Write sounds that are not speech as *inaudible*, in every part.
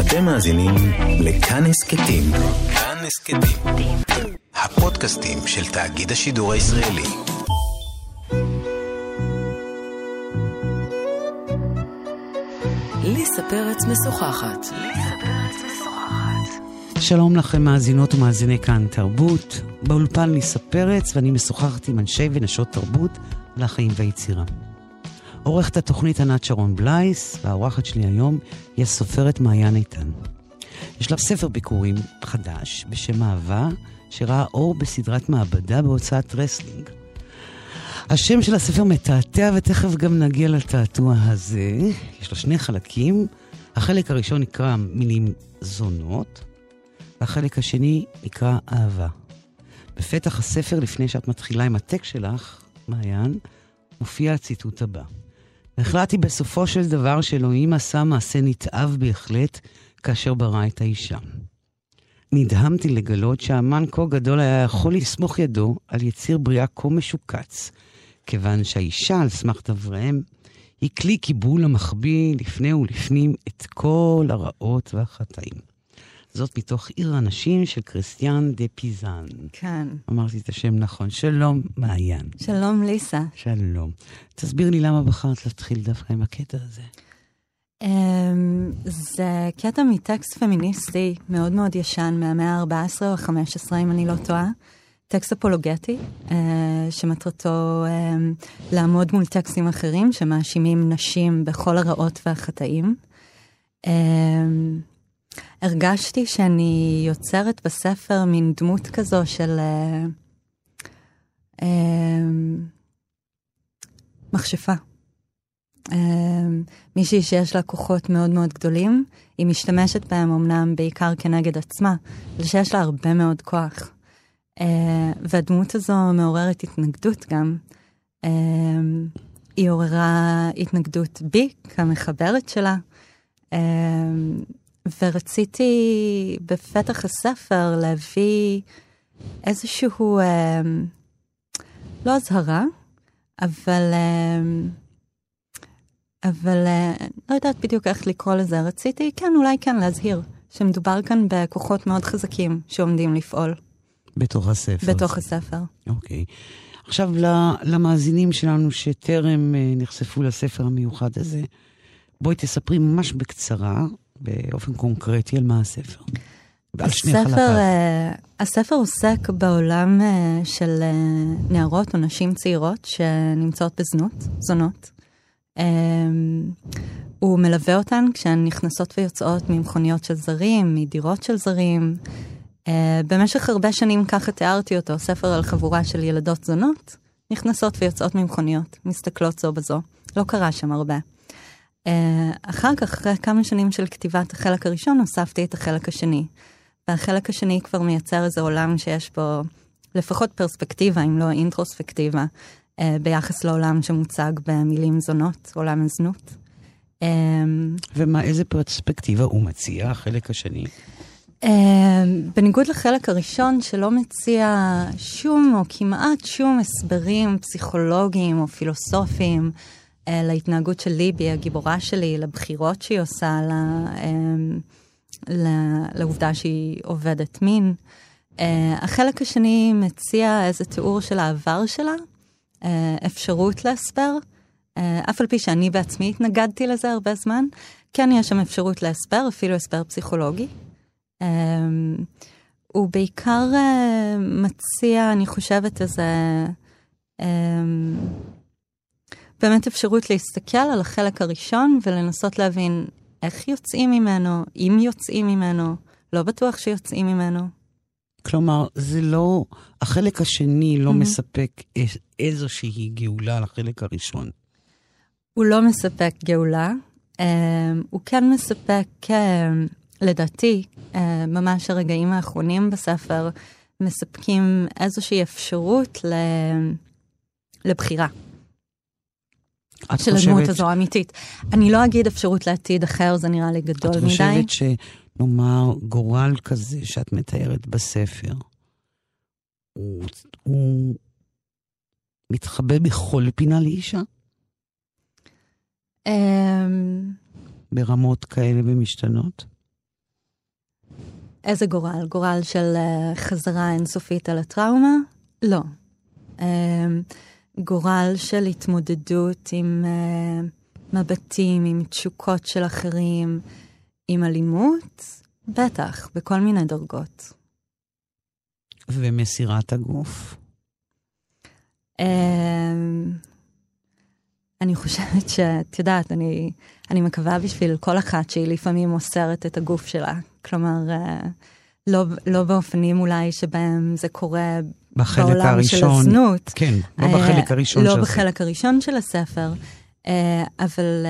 אתם מאזינים לכאן הסכתים. כאן הסכתים. הפודקאסטים של תאגיד השידור הישראלי. ליסה פרץ משוחחת. שלום לכם מאזינות ומאזיני כאן תרבות. באולפן ליסה פרץ ואני משוחחת עם אנשי ונשות תרבות לחיים והיצירה. עורכת התוכנית ענת שרון בלייס, והאורחת שלי היום היא הסופרת מעיין איתן. יש לה ספר ביכורים חדש בשם אהבה, שראה אור בסדרת מעבדה בהוצאת רסלינג. השם של הספר מתעתע, ותכף גם נגיע לתעתוע הזה. יש לו שני חלקים. החלק הראשון נקרא מילים זונות, והחלק השני נקרא אהבה. בפתח הספר, לפני שאת מתחילה עם הטקסט שלך, מעיין, מופיע הציטוט הבא. החלטתי בסופו של דבר שאלוהים עשה מעשה נתעב בהחלט כאשר ברא את האישה. נדהמתי לגלות שהאמן כה גדול היה יכול לסמוך ידו על יציר בריאה כה משוקץ, כיוון שהאישה, על סמך דבריהם, היא כלי קיבול המחביא לפני ולפנים את כל הרעות והחטאים. זאת מתוך עיר הנשים של קריסטיאן דה פיזן. כן. אמרתי את השם נכון. שלום, מעיין. שלום, ליסה. שלום. תסביר לי למה בחרת להתחיל דווקא עם הקטע הזה. Um, זה קטע מטקסט פמיניסטי מאוד מאוד ישן, מהמאה ה-14 או ה-15, אם אני לא טועה. טקסט אפולוגטי, uh, שמטרתו uh, לעמוד מול טקסטים אחרים שמאשימים נשים בכל הרעות והחטאים. Uh, הרגשתי שאני יוצרת בספר מין דמות כזו של uh, uh, מכשפה. Uh, מישהי שיש לה כוחות מאוד מאוד גדולים, היא משתמשת בהם אמנם בעיקר כנגד עצמה, אבל שיש לה הרבה מאוד כוח. Uh, והדמות הזו מעוררת התנגדות גם. Uh, היא עוררה התנגדות בי כמחברת שלה. ורציתי בפתח הספר להביא איזשהו, אה, לא אזהרה, אבל, אה, אבל אה, לא יודעת בדיוק איך לקרוא לזה. רציתי, כן, אולי כן, להזהיר, שמדובר כאן בכוחות מאוד חזקים שעומדים לפעול. בתוך הספר. בתוך הספר. אוקיי. עכשיו, למאזינים שלנו שטרם אה, נחשפו לספר המיוחד הזה, בואי תספרי ממש בקצרה באופן קונקרטי על מה הספר. שני חלקיו. Uh, הספר עוסק בעולם uh, של uh, נערות או נשים צעירות שנמצאות בזנות, זונות. הוא מלווה אותן כשהן נכנסות ויוצאות ממכוניות של זרים, מדירות של זרים. במשך הרבה שנים ככה תיארתי אותו, ספר על חבורה של ילדות זונות, נכנסות ויוצאות ממכוניות, מסתכלות זו בזו. לא קרה שם הרבה. אה, אחר כך, אחרי כמה שנים של כתיבת החלק הראשון, הוספתי את החלק השני. והחלק השני כבר מייצר איזה עולם שיש בו לפחות פרספקטיבה, אם לא אינטרוספקטיבה, אה, ביחס לעולם שמוצג במילים זונות, עולם הזנות. אה, ומה, איזה פרספקטיבה הוא מציע, החלק השני? בניגוד לחלק הראשון, שלא מציע שום או כמעט שום הסברים פסיכולוגיים או פילוסופיים, להתנהגות של ליבי, הגיבורה שלי, לבחירות שהיא עושה, לה, אה, לעובדה שהיא עובדת מין. אה, החלק השני מציע איזה תיאור של העבר שלה, אפשרות להסבר, אף על פי שאני בעצמי התנגדתי לזה הרבה זמן, כן יש שם אפשרות להסבר, אפילו הסבר פסיכולוגי. הוא בעיקר מציע, אני חושבת, איזה... באמת אפשרות להסתכל על החלק הראשון ולנסות להבין איך יוצאים ממנו, אם יוצאים ממנו, לא בטוח שיוצאים ממנו. כלומר, זה לא, החלק השני לא mm-hmm. מספק איזושהי גאולה לחלק הראשון. הוא לא מספק גאולה, um, הוא כן מספק, um, לדעתי, um, ממש הרגעים האחרונים בספר, מספקים איזושהי אפשרות ל... לבחירה. של הדמות הזו האמיתית. אני לא אגיד אפשרות לעתיד אחר, זה נראה לי גדול מדי. את חושבת שנאמר גורל כזה שאת מתארת בספר, הוא, הוא מתחבא בכל פינה לאישה? אמ, ברמות כאלה ומשתנות? איזה גורל? גורל של uh, חזרה אינסופית על הטראומה? לא. Uh, גורל של התמודדות עם uh, מבטים, עם תשוקות של אחרים, עם אלימות? בטח, בכל מיני דרגות. ומסירת הגוף? Uh, אני חושבת שאת יודעת, אני, אני מקווה בשביל כל אחת שהיא לפעמים מוסרת את הגוף שלה. כלומר, אה, לא, לא באופנים אולי שבהם זה קורה בעולם הראשון, של הזנות. כן, לא אה, בחלק הראשון לא של הספר. לא בחלק הראשון של הספר, אה, אבל,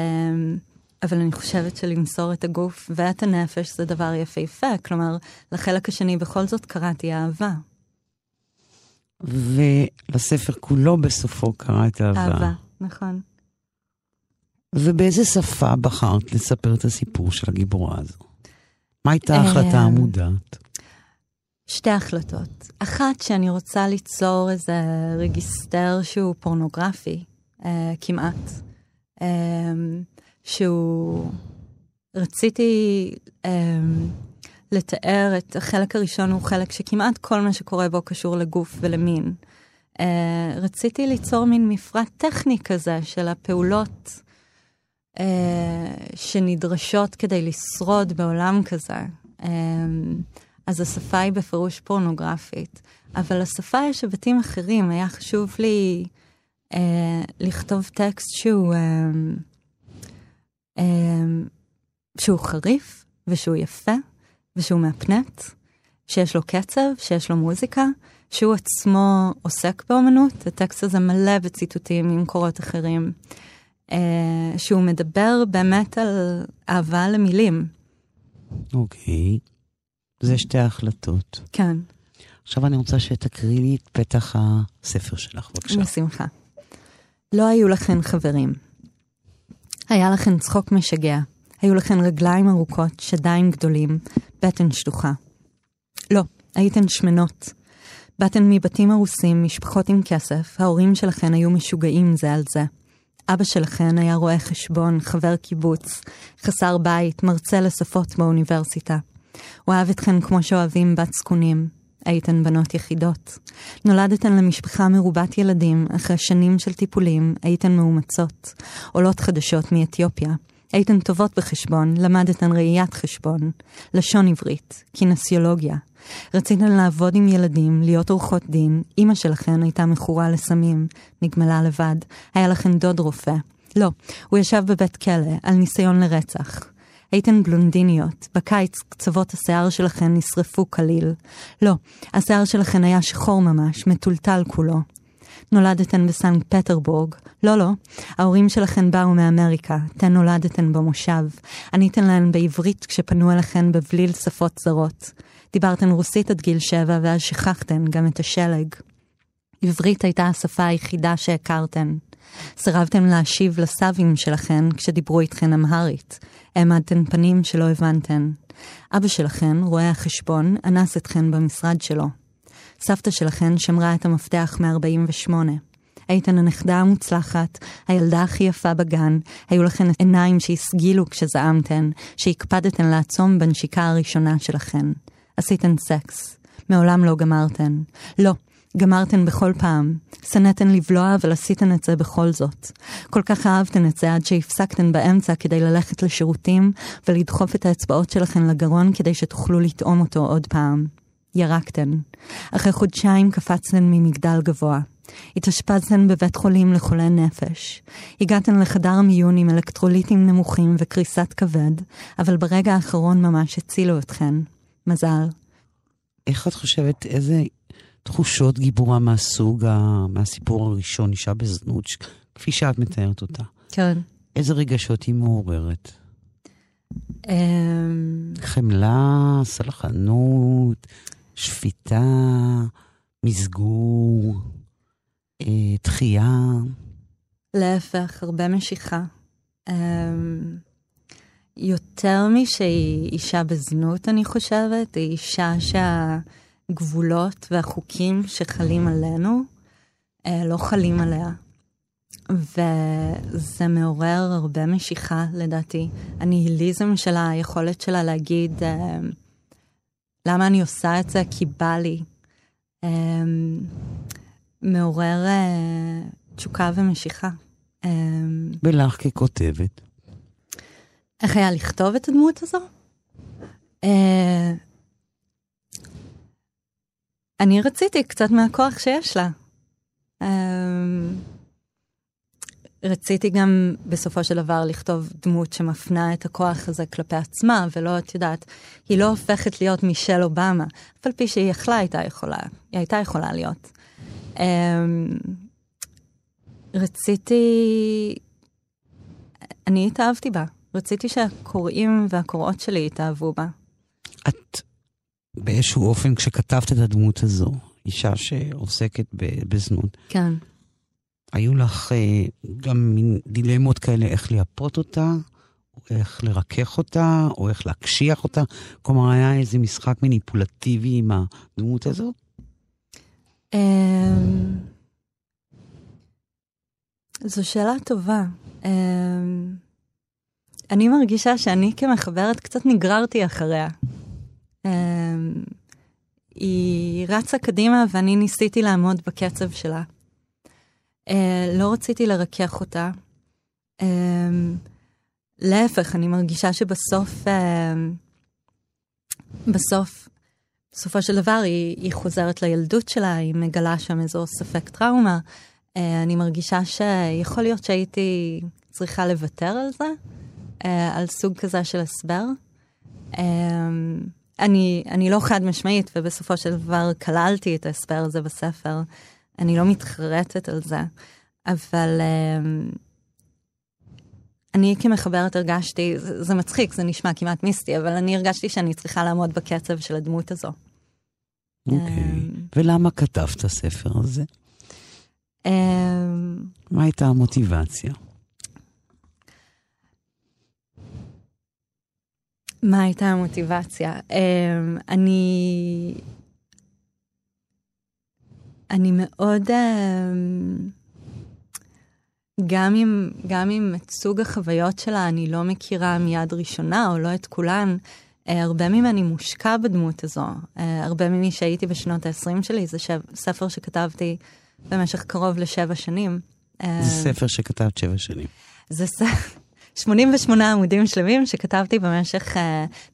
אבל אני חושבת שלמסור את הגוף ואת הנפש זה דבר יפהפה. כלומר, לחלק השני בכל זאת קראתי אהבה. ולספר כולו בסופו קראת אהבה. אהבה, נכון. ובאיזה שפה בחרת לספר את הסיפור של הגיבורה הזו? מה הייתה ההחלטה אה, המודעת? שתי החלטות. אחת, שאני רוצה ליצור איזה רגיסטר שהוא פורנוגרפי, אה, כמעט. אה, שהוא... רציתי אה, לתאר את החלק הראשון, הוא חלק שכמעט כל מה שקורה בו קשור לגוף ולמין. אה, רציתי ליצור מין מפרט טכני כזה של הפעולות אה, שנדרשות כדי לשרוד בעולם כזה. אה, אז השפה היא בפירוש פורנוגרפית, אבל לשפה יש היבטים אחרים. היה חשוב לי אה, לכתוב טקסט שהוא, אה, אה, שהוא חריף ושהוא יפה ושהוא מהפנט, שיש לו קצב, שיש לו מוזיקה, שהוא עצמו עוסק באמנות. הטקסט הזה מלא בציטוטים ממקורות אחרים. אה, שהוא מדבר באמת על אהבה למילים. אוקיי, זה שתי החלטות. כן. עכשיו אני רוצה שתקריאי לי את פתח הספר שלך, בבקשה. בשמחה. לא היו לכן חברים. היה לכן צחוק משגע. היו לכן רגליים ארוכות, שדיים גדולים, בטן שטוחה. לא, הייתן שמנות. באתן מבתים הרוסים, משפחות עם כסף, ההורים שלכן היו משוגעים זה על זה. אבא שלכן היה רואה חשבון, חבר קיבוץ, חסר בית, מרצה לשפות באוניברסיטה. הוא אהב אתכן כמו שאוהבים בת זקונים. הייתן בנות יחידות. נולדתן למשפחה מרובת ילדים, אחרי שנים של טיפולים, הייתן מאומצות. עולות חדשות מאתיופיה. הייתן טובות בחשבון, למדתן ראיית חשבון. לשון עברית, קינסיולוגיה, רציתן לעבוד עם ילדים, להיות עורכות דין, אמא שלכן הייתה מכורה לסמים, נגמלה לבד, היה לכן דוד רופא. לא, הוא ישב בבית כלא על ניסיון לרצח. הייתן בלונדיניות, בקיץ קצוות השיער שלכן נשרפו כליל. לא, השיער שלכן היה שחור ממש, מטולטל כולו. נולדתן בסנקט פטרבורג. לא, לא, ההורים שלכן באו מאמריקה, אתן נולדתן במושב. עניתן להן בעברית כשפנו אליכן בבליל שפות זרות. דיברתן רוסית עד גיל שבע, ואז שכחתן גם את השלג. עברית הייתה השפה היחידה שהכרתן. סירבתם להשיב לסבים שלכן כשדיברו איתכן אמהרית. העמדתן פנים שלא הבנתן. אבא שלכן, רואה החשבון, אנס אתכן במשרד שלו. סבתא שלכן שמרה את המפתח מ-48. הייתן הנכדה המוצלחת, הילדה הכי יפה בגן, היו לכן עיניים שהסגילו כשזעמתן, שהקפדתן לעצום בנשיקה הראשונה שלכן. עשיתן סקס. מעולם לא גמרתן. לא, גמרתן בכל פעם. שנאתן לבלוע, אבל עשיתן את זה בכל זאת. כל כך אהבתן את זה עד שהפסקתן באמצע כדי ללכת לשירותים ולדחוף את האצבעות שלכן לגרון כדי שתוכלו לטעום אותו עוד פעם. ירקתן. אחרי חודשיים קפצתן ממגדל גבוה. התאשפזתן בבית חולים לחולי נפש. הגעתן לחדר המיון עם אלקטרוליטים נמוכים וקריסת כבד, אבל ברגע האחרון ממש הצילו אתכן. מזל. איך את חושבת, איזה תחושות גיבורה מהסוג, ה... מהסיפור הראשון, אישה בזנות, כפי שאת מתארת אותה? כן. איזה רגשות היא מעוררת? אמ, חמלה, סלחנות, שפיטה, מסגור, אה, תחייה. להפך, הרבה משיכה. אמ, יותר משהיא אישה בזנות, אני חושבת, היא אישה שהגבולות והחוקים שחלים עלינו אה, לא חלים עליה. וזה מעורר הרבה משיכה, לדעתי. הניהיליזם שלה, היכולת שלה להגיד, אה, למה אני עושה את זה? כי בא לי. אמ, מעורר אה, תשוקה ומשיכה. ולך ככותבת? איך היה לכתוב את הדמות הזו? אני רציתי קצת מהכוח שיש לה. אמ, רציתי גם בסופו של דבר לכתוב דמות שמפנה את הכוח הזה כלפי עצמה, ולא, את יודעת, היא לא הופכת להיות מישל אובמה, אף על פי שהיא יכלה הייתה יכולה, היא הייתה יכולה להיות. אמ, רציתי, אני התאהבתי בה, רציתי שהקוראים והקוראות שלי יתאהבו בה. את באיזשהו אופן, כשכתבת את הדמות הזו, אישה שעוסקת בזנות, כן. היו לך אה, גם מין דילמות כאלה איך לייפות אותה, או איך לרכך אותה, או איך להקשיח אותה? כלומר, היה איזה משחק מניפולטיבי עם הדמות הזאת? אמ, זו שאלה טובה. אמ, אני מרגישה שאני כמחברת קצת נגררתי אחריה. אמ, היא רצה קדימה ואני ניסיתי לעמוד בקצב שלה. אה, לא רציתי לרכך אותה. להפך, אני מרגישה שבסוף, בסוף בסופו של דבר היא, היא חוזרת לילדות שלה, היא מגלה שם איזו ספק טראומה. Uh, אני מרגישה שיכול להיות שהייתי צריכה לוותר על זה, על סוג כזה של הסבר. אני, אני לא חד משמעית, ובסופו של דבר כללתי את ההסבר הזה בספר. אני לא מתחרטת על זה, אבל uh, אני כמחברת הרגשתי, זה, זה מצחיק, זה נשמע כמעט מיסטי, אבל אני הרגשתי שאני צריכה לעמוד בקצב של הדמות הזו. אוקיי. אמ, ולמה כתבת הספר הזה? אמ, מה הייתה המוטיבציה? מה הייתה המוטיבציה? Um, אני... אני מאוד... Um, גם אם, גם אם את סוג החוויות שלה אני לא מכירה מיד ראשונה, או לא את כולן, uh, הרבה ממני מושקע בדמות הזו. Uh, הרבה ממי שהייתי בשנות ה-20 שלי, זה שב, ספר שכתבתי במשך קרוב לשבע שנים. זה ספר שכתבת שבע שנים. זה ספר... 88 עמודים שלמים שכתבתי במשך, uh,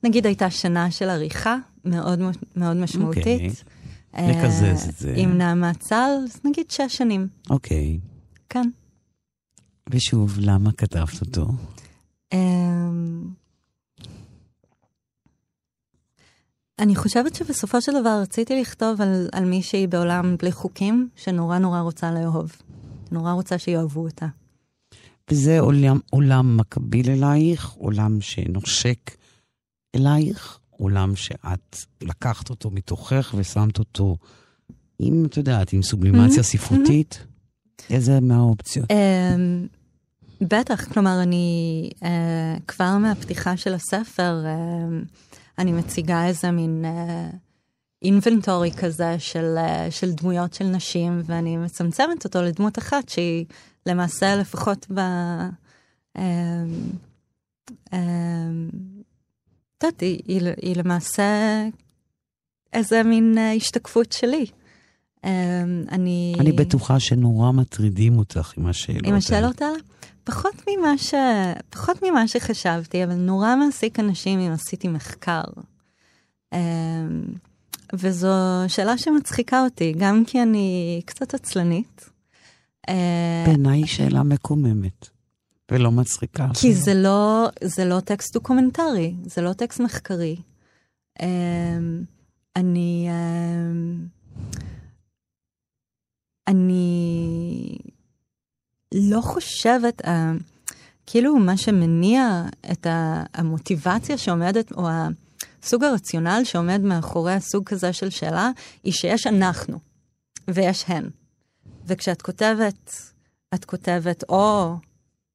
נגיד הייתה שנה של עריכה מאוד מאוד משמעותית. אוקיי, okay. לקזז את זה. עם נעמה צל, נגיד שש שנים. אוקיי. Okay. כן. ושוב, למה כתבת אותו? אמ, אני חושבת שבסופו של דבר רציתי לכתוב על, על מישהי בעולם בלי חוקים, שנורא נורא רוצה לאהוב. נורא רוצה שיאהבו אותה. וזה עולם, עולם מקביל אלייך, עולם שנושק אלייך, עולם שאת לקחת אותו מתוכך ושמת אותו עם, את יודעת, עם סובלימציה mm-hmm, ספרותית. Mm-hmm. איזה מהאופציות? Um, בטח, כלומר, אני uh, כבר מהפתיחה של הספר, uh, אני מציגה איזה מין אינבנטורי uh, כזה של, uh, של דמויות של נשים, ואני מצמצמת אותו לדמות אחת שהיא למעשה לפחות ב... Uh, uh, את יודעת, היא, היא, היא למעשה איזה מין uh, השתקפות שלי. Um, אני... אני בטוחה שנורא מטרידים אותך עם השאלות האלה. עם השאלות האלה? פחות ממה, ש... פחות ממה שחשבתי, אבל נורא מעסיק אנשים אם עשיתי מחקר. וזו שאלה שמצחיקה אותי, גם כי אני קצת עצלנית. אה, בעיניי היא שאלה מקוממת, ולא מצחיקה. כי זה לא, זה לא טקסט דוקומנטרי, זה לא טקסט מחקרי. Um, אני... Um, אני לא חושבת, uh, כאילו מה שמניע את המוטיבציה שעומדת, או הסוג הרציונל שעומד מאחורי הסוג כזה של שאלה, היא שיש אנחנו ויש הן. וכשאת כותבת, את כותבת או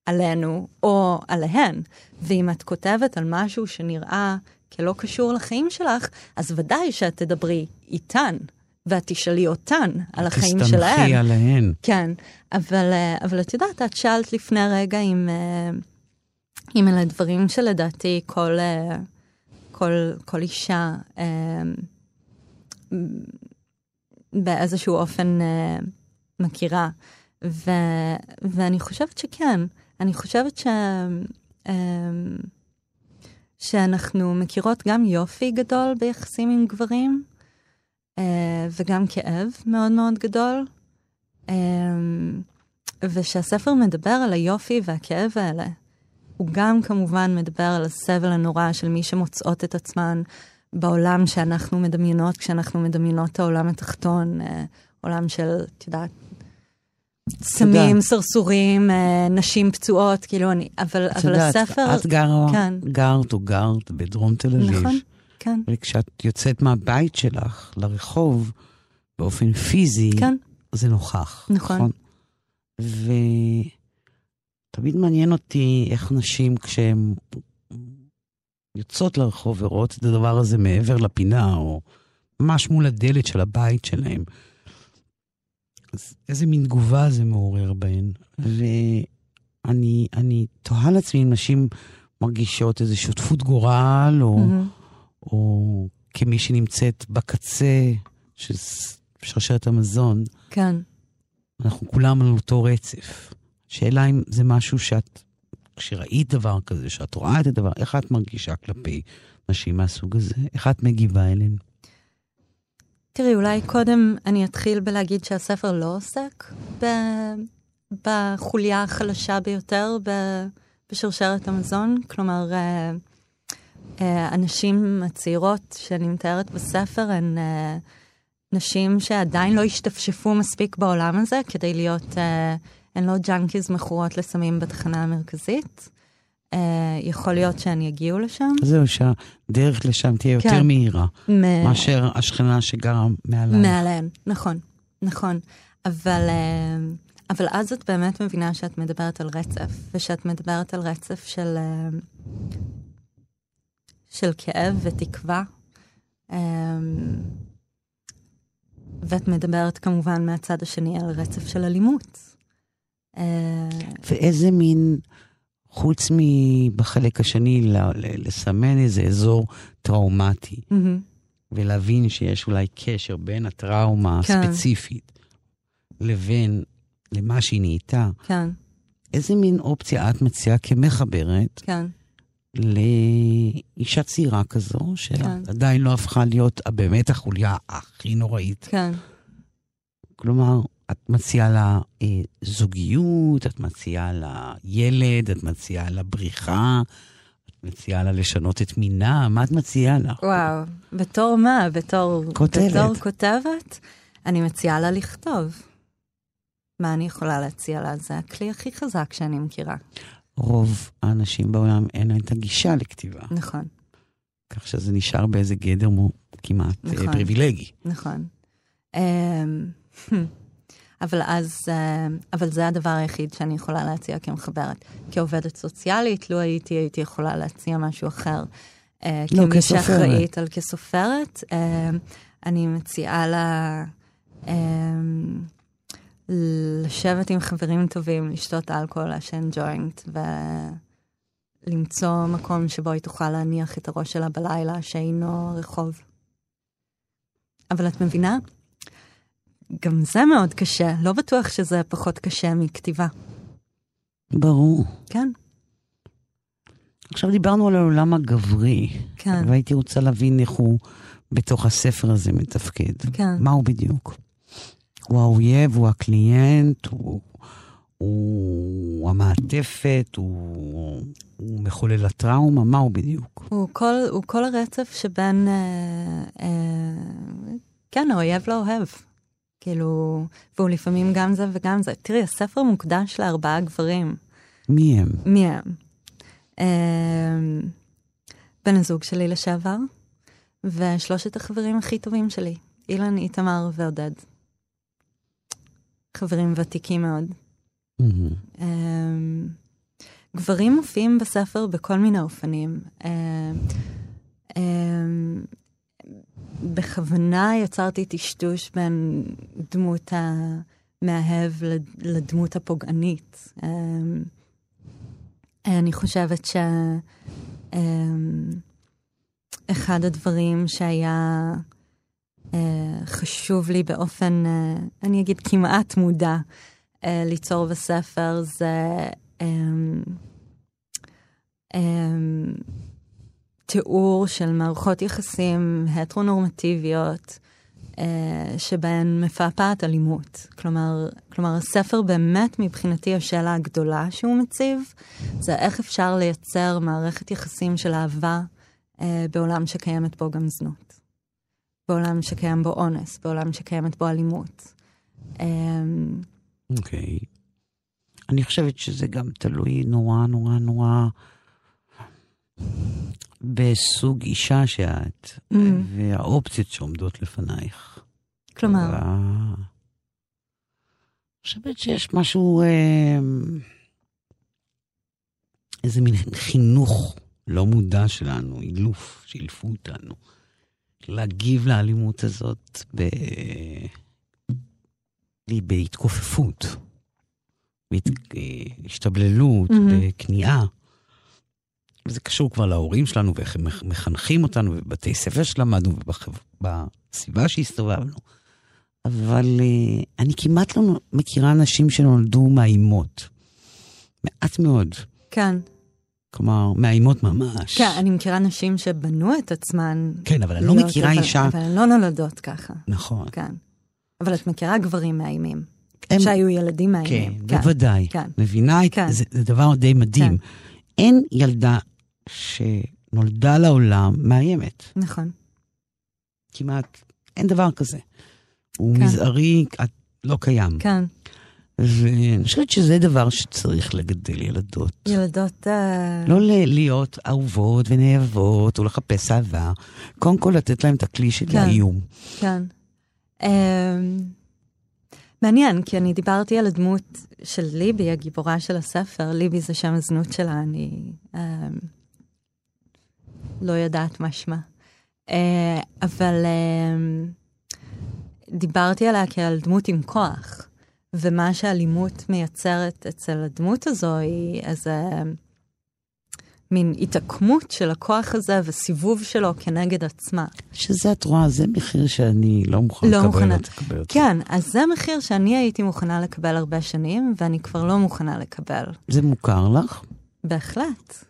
עלינו או עליהן, ואם את כותבת על משהו שנראה כלא קשור לחיים שלך, אז ודאי שאת תדברי איתן. ואת תשאלי אותן על החיים שלהן. תסתמכי עליהן. כן, אבל, אה, אבל את יודעת, את שאלת לפני רגע אם, אה, אם אלה דברים שלדעתי כל, אה, כל, כל אישה באיזשהו אופן מכירה. ו, ואני חושבת שכן, אני חושבת ש, אה, שאנחנו מכירות גם יופי גדול ביחסים עם גברים, אה, וגם כאב מאוד מאוד גדול. אה, ושהספר מדבר על היופי והכאב האלה. הוא גם כמובן מדבר על הסבל הנורא של מי שמוצאות את עצמן בעולם שאנחנו מדמיינות, כשאנחנו מדמיינות את העולם התחתון, אה, עולם של, את יודעת, סמים, סרסורים, אה, נשים פצועות, כאילו אני, אבל, אבל יודעת, הספר... את גרה, כן. גרת או גרת בדרום תל אביב. נכון, כן. וכשאת יוצאת מהבית שלך לרחוב, באופן פיזי, כן. זה נוכח. נכון. ותמיד מעניין אותי איך נשים, כשהן יוצאות לרחוב ורואות את הדבר הזה מעבר לפינה, או ממש מול הדלת של הבית שלהן, איזה מין תגובה זה מעורר בהן. ואני אני תוהה לעצמי אם נשים מרגישות איזו שותפות גורל, או, Mm-hmm. או כמי שנמצאת בקצה של שרשרת המזון. כן. אנחנו כולם על אותו רצף. שאלה אם זה משהו שאת, כשראית דבר כזה, שאת רואה את הדבר, איך את מרגישה כלפי נשים מהסוג הזה? איך את מגיבה אליהן? תראי, אולי קודם אני אתחיל בלהגיד שהספר לא עוסק ב... בחוליה החלשה ביותר ב... בשרשרת המזון. כלומר, אה, אה, הנשים הצעירות שאני מתארת בספר הן אה, נשים שעדיין לא השתפשפו מספיק בעולם הזה כדי להיות, הן לא ג'אנקיז מכורות לסמים בתחנה המרכזית. אה, יכול להיות שהן יגיעו לשם. זהו, שהדרך לשם תהיה יותר כן. מהירה, מ- מאשר השכנה שגרה מעליי. מעליהן, נכון, נכון. אבל, אה, אבל אז את באמת מבינה שאת מדברת על רצף, ושאת מדברת על רצף של, אה, של כאב ותקווה. ואת מדברת כמובן מהצד השני על רצף של אלימות. ואיזה מין, חוץ מבחלק השני, לסמן איזה אזור טראומטי, מהמם. ולהבין שיש אולי קשר בין הטראומה כן. הספציפית לבין למה שהיא נהייתה, כן, איזה מין אופציה את מציעה כמחברת כן, לאישה צעירה כזו, כן. שעדיין לא הפכה להיות באמת החוליה הכי נוראית? כן. כלומר, את מציעה לה אה, זוגיות, את מציעה לה ילד, את מציעה לה בריחה, את מציעה לה לשנות את מינה, מה את מציעה לה? וואו, בתור מה? בתור כותבת. בתור כותבת? אני מציעה לה לכתוב. מה אני יכולה להציע לה? זה הכלי הכי חזק שאני מכירה. רוב האנשים בעולם אין להם את הגישה לכתיבה, נכון, כך שזה נשאר באיזה גדר מו, כמעט אה, נכון. פריבילגי. נכון. *laughs* אבל אז, אמ, אבל זה הדבר היחיד שאני יכולה להציע כמחברת. כעובדת סוציאלית, לו הייתי, הייתי יכולה להציע משהו אחר. אה, לא, כמי. שאחראית על כסופרת, אמ, אני מציעה לה לשבת עם חברים טובים, לשתות אלכוהול, לעשן ג'וינט, ולמצוא מקום שבו היא תוכל להניח את הראש שלה בלילה, שאינו רחוב. אבל את מבינה? גם זה מאוד קשה, לא בטוח שזה פחות קשה מכתיבה. ברור. כן, עכשיו דיברנו על העולם הגברי, כן, והייתי רוצה להבין איך הוא בתוך הספר הזה מתפקד. כן. מה הוא בדיוק? הוא האויב, הוא הקליינט, הוא, הוא המעטפת, הוא, הוא מחולל הטראומה, מה הוא בדיוק? הוא כל, הוא כל הרצף שבין, אה, אה, כן, האויב לאוהב. כאילו, והוא לפעמים גם זה וגם זה. תראי, הספר מוקדש לארבעה גברים. מי הם? מי הם? אה, בן הזוג שלי לשעבר, ושלושת החברים הכי טובים שלי, אילן, איתמר ועודד. חברים ותיקים מאוד. אמ, גברים מופיעים בספר בכל מיני אופנים. אמ, אמ, בכוונה יצרתי טשטוש בין דמות המאהב לד- לדמות הפוגענית. אמ, אני חושבת ש... אמ, הדברים שהיה אה, חשוב לי באופן, אה, אני אגיד כמעט מודע, אה, ליצור בספר, זה אה, תיאור של מערכות יחסים הטרונורמטיביות, אה, שבהן מפעפעת אלימות. כלומר, כלומר, הספר באמת מבחינתי השאלה הגדולה שהוא מציב, זה איך אפשר לייצר מערכת יחסים של אהבה אה, בעולם שקיימת בו גם זנות. בעולם שקיים בו אונס, בעולם שקיימת בו אלימות. אה, אוקיי. Okay. אני חושבת שזה גם תלוי נורא נורא נורא בסוג אישה שאת, mm. והאופציות שעומדות לפנייך. כלומר? אני חושבת שיש משהו, אה, איזה מין חינוך לא מודע שלנו, אילוף, שאילפו אותנו, להגיב לאלימות הזאת ב... בהתכופפות, בהשתבללות, mm-hmm. בכניעה. וזה קשור כבר להורים שלנו ואיך הם מחנכים אותנו, ובבתי ספר שלמדנו, ובסביבה שהסתובבנו. אבל uh, אני כמעט לא מכירה אנשים שנולדו מאיימות. מעט מאוד. כן. כלומר, מאיימות ממש. כן, אני מכירה נשים שבנו את עצמן. כן, אבל אני לא מכירה אבל, אישה... אבל הן לא נולדות ככה. נכון. כן. אבל את מכירה גברים מאיימים. הם... שהיו ילדים מאיימים. כן, כן. בוודאי. כן. מבינה? כן. זה, זה דבר די מדהים. כן. אין ילדה שנולדה לעולם מאיימת. נכון. כמעט, אין דבר כזה. הוא כן. מזערי, לא קיים. כן. ואני חושבת שזה דבר שצריך לגדל ילדות. ילדות... Uh... לא להיות אהובות ונאהבות או לחפש אהבה. קודם כל לתת להם את הכלי של כן, האיום. כן. מעניין, כי אני דיברתי על הדמות של ליבי, הגיבורה של הספר. ליבי זה שם הזנות שלה, אני... Um, לא יודעת מה שמה. Uh, אבל uh, דיברתי עליה כעל דמות עם כוח, ומה שאלימות מייצרת אצל הדמות הזו היא איזה מין התעקמות של הכוח הזה וסיבוב שלו כנגד עצמה. שזה את רואה, זה מחיר שאני לא מוכן לא לקבל מוכנה. זה. כן, אז זה מחיר שאני הייתי מוכנה לקבל הרבה שנים, ואני כבר לא מוכנה לקבל. זה מוכר לך? בהחלט.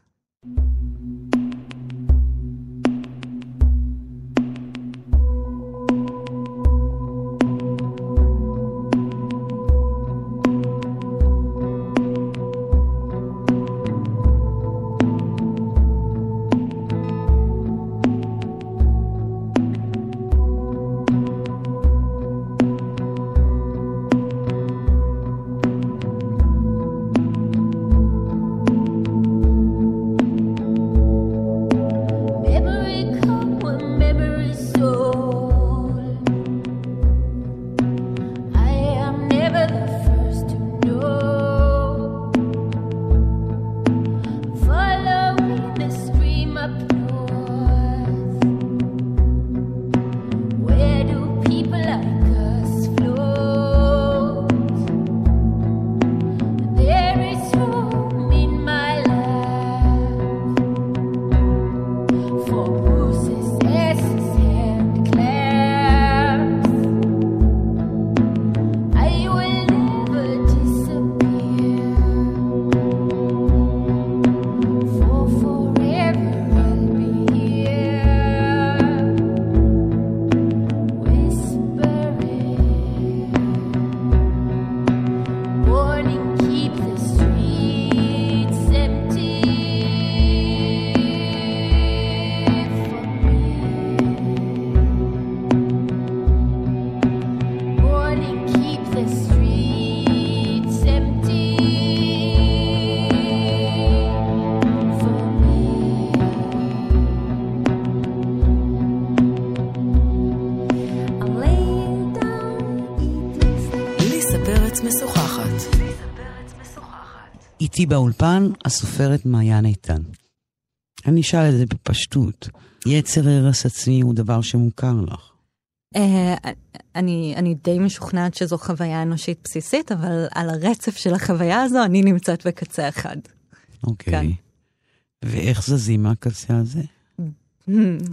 איתי באולפן הסופרת מעיין איתן. אני אשאל את זה בפשטות. יצר הרס עצמי הוא דבר שמוכר לך. אה, אני, אני די משוכנעת שזו חוויה אנושית בסיסית, אבל על הרצף של החוויה הזו אני נמצאת בקצה אחד. אוקיי. כן. ואיך זזים מהקצה הזה?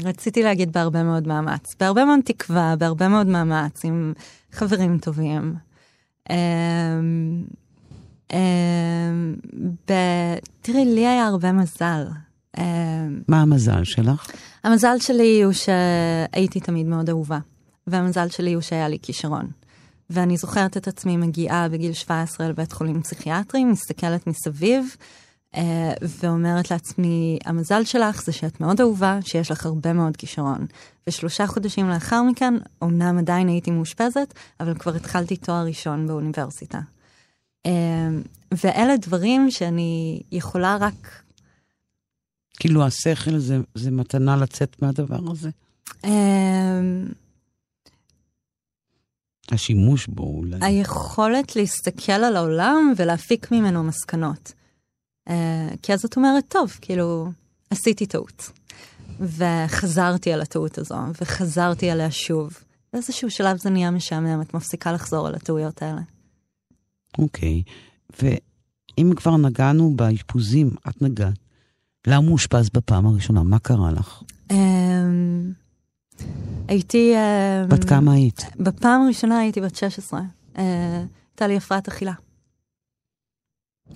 רציתי להגיד בהרבה מאוד מאמץ, בהרבה מאוד תקווה, בהרבה מאוד מאמץ, עם חברים טובים. אמ, אמ, תראי, לי היה הרבה מזל. אמ, מה המזל שלך? המזל שלי הוא שהייתי תמיד מאוד אהובה, והמזל שלי הוא שהיה לי כישרון. ואני זוכרת את עצמי מגיעה בגיל 17 לבית חולים פסיכיאטרי, מסתכלת מסביב, אה, ואומרת לעצמי, המזל שלך זה שאת מאוד אהובה, שיש לך הרבה מאוד כישרון. ושלושה חודשים לאחר מכן, אמנם עדיין הייתי מאושפזת, אבל כבר התחלתי תואר ראשון באוניברסיטה. אה, ואלה דברים שאני יכולה רק... כאילו השכל זה, זה מתנה לצאת מהדבר הזה? אה, השימוש בו אולי. היכולת להסתכל על העולם ולהפיק ממנו מסקנות. Uh, כי אז את אומרת, טוב, כאילו, עשיתי טעות. וחזרתי על הטעות הזו, וחזרתי עליה שוב. באיזשהו שלב זה נהיה משעמם, את מפסיקה לחזור על הטעויות האלה. אוקיי, okay. ואם כבר נגענו באשפוזים, את נגעת. למה הוא אושפז בפעם הראשונה? מה קרה לך? Um, הייתי... Um, בת כמה היית? בפעם הראשונה הייתי בת 16. Uh, הייתה לי הפרעת אכילה.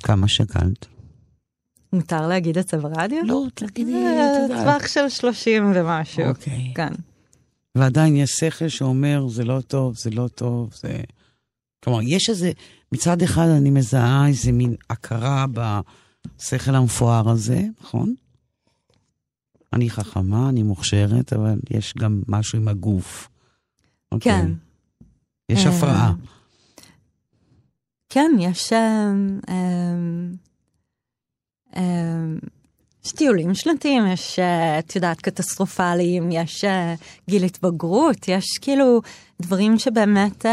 כמה שקלת? מותר להגיד את זה ברדיו? לא, תגידי, את יודעת. טווח של 30 ומשהו. אוקיי. כן. ועדיין יש שכל שאומר, זה לא טוב, זה לא טוב, זה... כלומר, יש איזה, מצד אחד אני מזהה איזה מין הכרה בשכל המפואר הזה, נכון? אני חכמה, אני מוכשרת, אבל יש גם משהו עם הגוף. אוקיי. כן. יש הפרעה. כן, יש... יש טיולים שנתיים, יש, את יודעת, קטסטרופליים, יש גיל התבגרות, יש כאילו דברים שבאמת,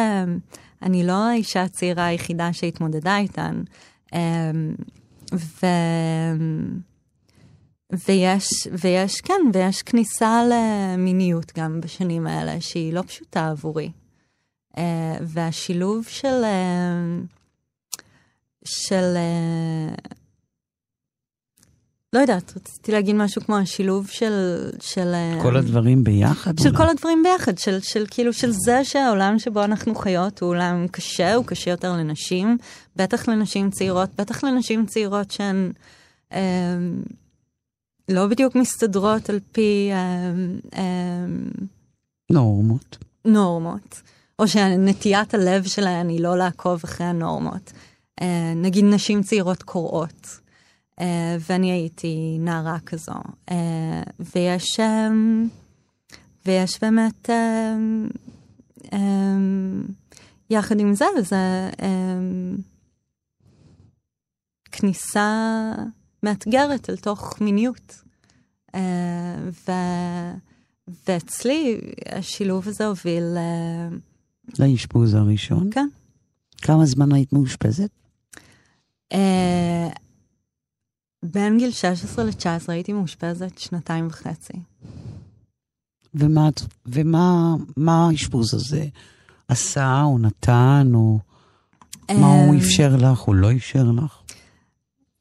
אני לא האישה הצעירה היחידה שהתמודדה איתן. ו... ויש, ויש, כן, ויש כניסה למיניות גם בשנים האלה, שהיא לא פשוטה עבורי. והשילוב של, של לא יודעת, רציתי להגיד משהו כמו השילוב של... של כל הדברים ביחד? של אולי? כל הדברים ביחד, של, של כאילו, של זה שהעולם שבו אנחנו חיות הוא עולם קשה, הוא קשה יותר לנשים, בטח לנשים צעירות, בטח לנשים צעירות שהן אה, לא בדיוק מסתדרות על פי... אה, אה, נורמות. נורמות. או שנטיית הלב שלהן היא לא לעקוב אחרי הנורמות. אה, נגיד נשים צעירות קוראות. Uh, ואני הייתי נערה כזו. Uh, ויש, um, ויש באמת, um, um, יחד עם זה, זה um, כניסה מאתגרת אל תוך מיניות. Uh, ו, ואצלי השילוב הזה הוביל... Uh, לאשפוז הראשון? כן. כמה זמן היית מאושפזת? Uh, בין גיל 16 ל-19 הייתי מאושפזת שנתיים וחצי. ומה, ומה מה האשפוז הזה עשה, או נתן, או מה הוא אמ, אפשר לך, או לא אפשר לך?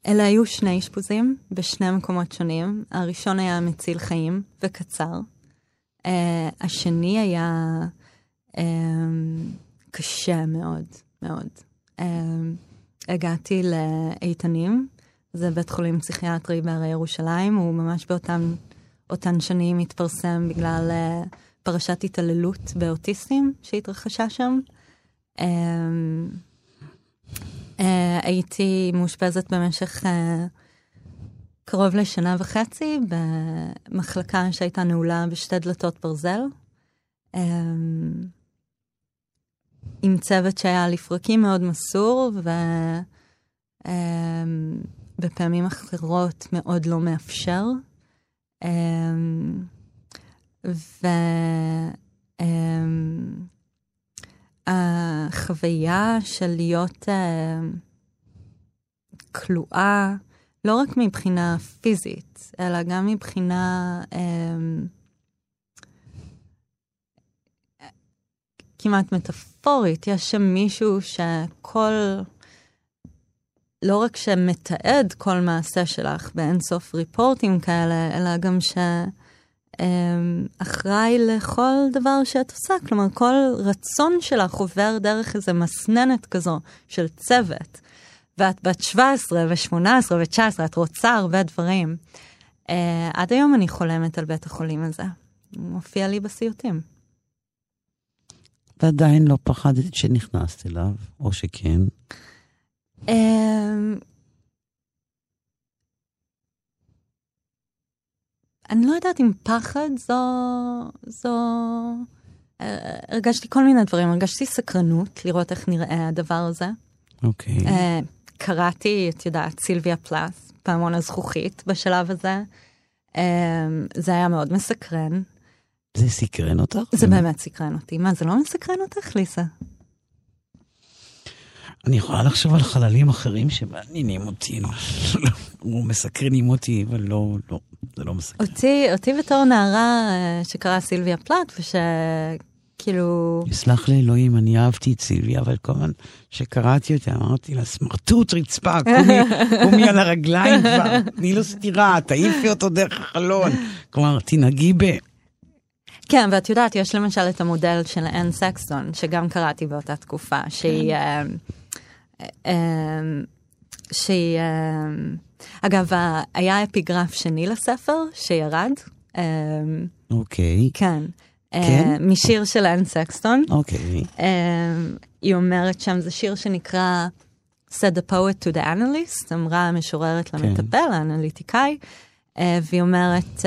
אלה היו שני אשפוזים בשני מקומות שונים. הראשון היה מציל חיים וקצר. Uh, השני היה uh, קשה מאוד, מאוד. Uh, הגעתי לאיתנים, זה בית חולים פסיכיאטרי בהרי ירושלים, הוא ממש באותן אותן שנים התפרסם בגלל uh, פרשת התעללות באוטיסטים שהתרחשה שם. Uh, uh, הייתי מאושפזת במשך uh, קרוב לשנה וחצי במחלקה שהייתה נעולה בשתי דלתות ברזל. Uh, עם צוות שהיה לפרקים מאוד מסור, ו... Uh, בפעמים אחרות מאוד לא מאפשר. והחוויה של להיות כלואה, לא רק מבחינה פיזית, אלא גם מבחינה כמעט מטאפורית. יש שם מישהו שכל... לא רק שמתעד כל מעשה שלך באינסוף ריפורטים כאלה, אלא גם אמ, אחראי לכל דבר שאת עושה, כלומר כל רצון שלך עובר דרך איזה מסננת כזו של צוות. ואת בת 17 ו-18 ו-19, את רוצה הרבה דברים. Uh, עד היום אני חולמת על בית החולים הזה. הוא מופיע לי בסיוטים. ועדיין לא פחדת שנכנסת אליו, או שכן? Uh, אני לא יודעת אם פחד זו... זו... אה, הרגשתי כל מיני דברים, הרגשתי סקרנות לראות איך נראה הדבר הזה. אוקיי. Okay. Uh, קראתי, את יודעת, סילביה פלאס, פעמון הזכוכית בשלב הזה. Um, זה היה מאוד מסקרן. זה סקרן אותך? זה באמת סקרן אותי. מה, זה לא מסקרן אותך, ליסה? אני יכולה לחשוב על חללים אחרים שמעניינים אותי, או מסקרנים אותי, אבל לא, לא, זה לא מסקרן. אותי, אותי בתור נערה אה, שקראה סילביה פלאט, ושכאילו... יסלח לי אלוהים, אני אהבתי את סילביה, אבל כל הזמן שקראתי אותה, אמרתי לה, סמרטוט רצפה, קומי, *laughs* קומי על הרגליים כבר, תני לו סטירה, תעיפי אותו דרך החלון. כלומר, תנהגי ב... כן, ואת יודעת, יש למשל את המודל של אנ סקסטון, שגם קראתי באותה תקופה, שהיא... כן. אמ, שהיא... אמ, אגב, היה אפיגרף שני לספר שירד. אמ, אוקיי. כן. כן? משיר של אנ סקסטון. אוקיי. היא אומרת שם, זה שיר שנקרא said the poet to the analyst, אמרה המשוררת כן. למטפל, האנליטיקאי, אה, והיא אומרת,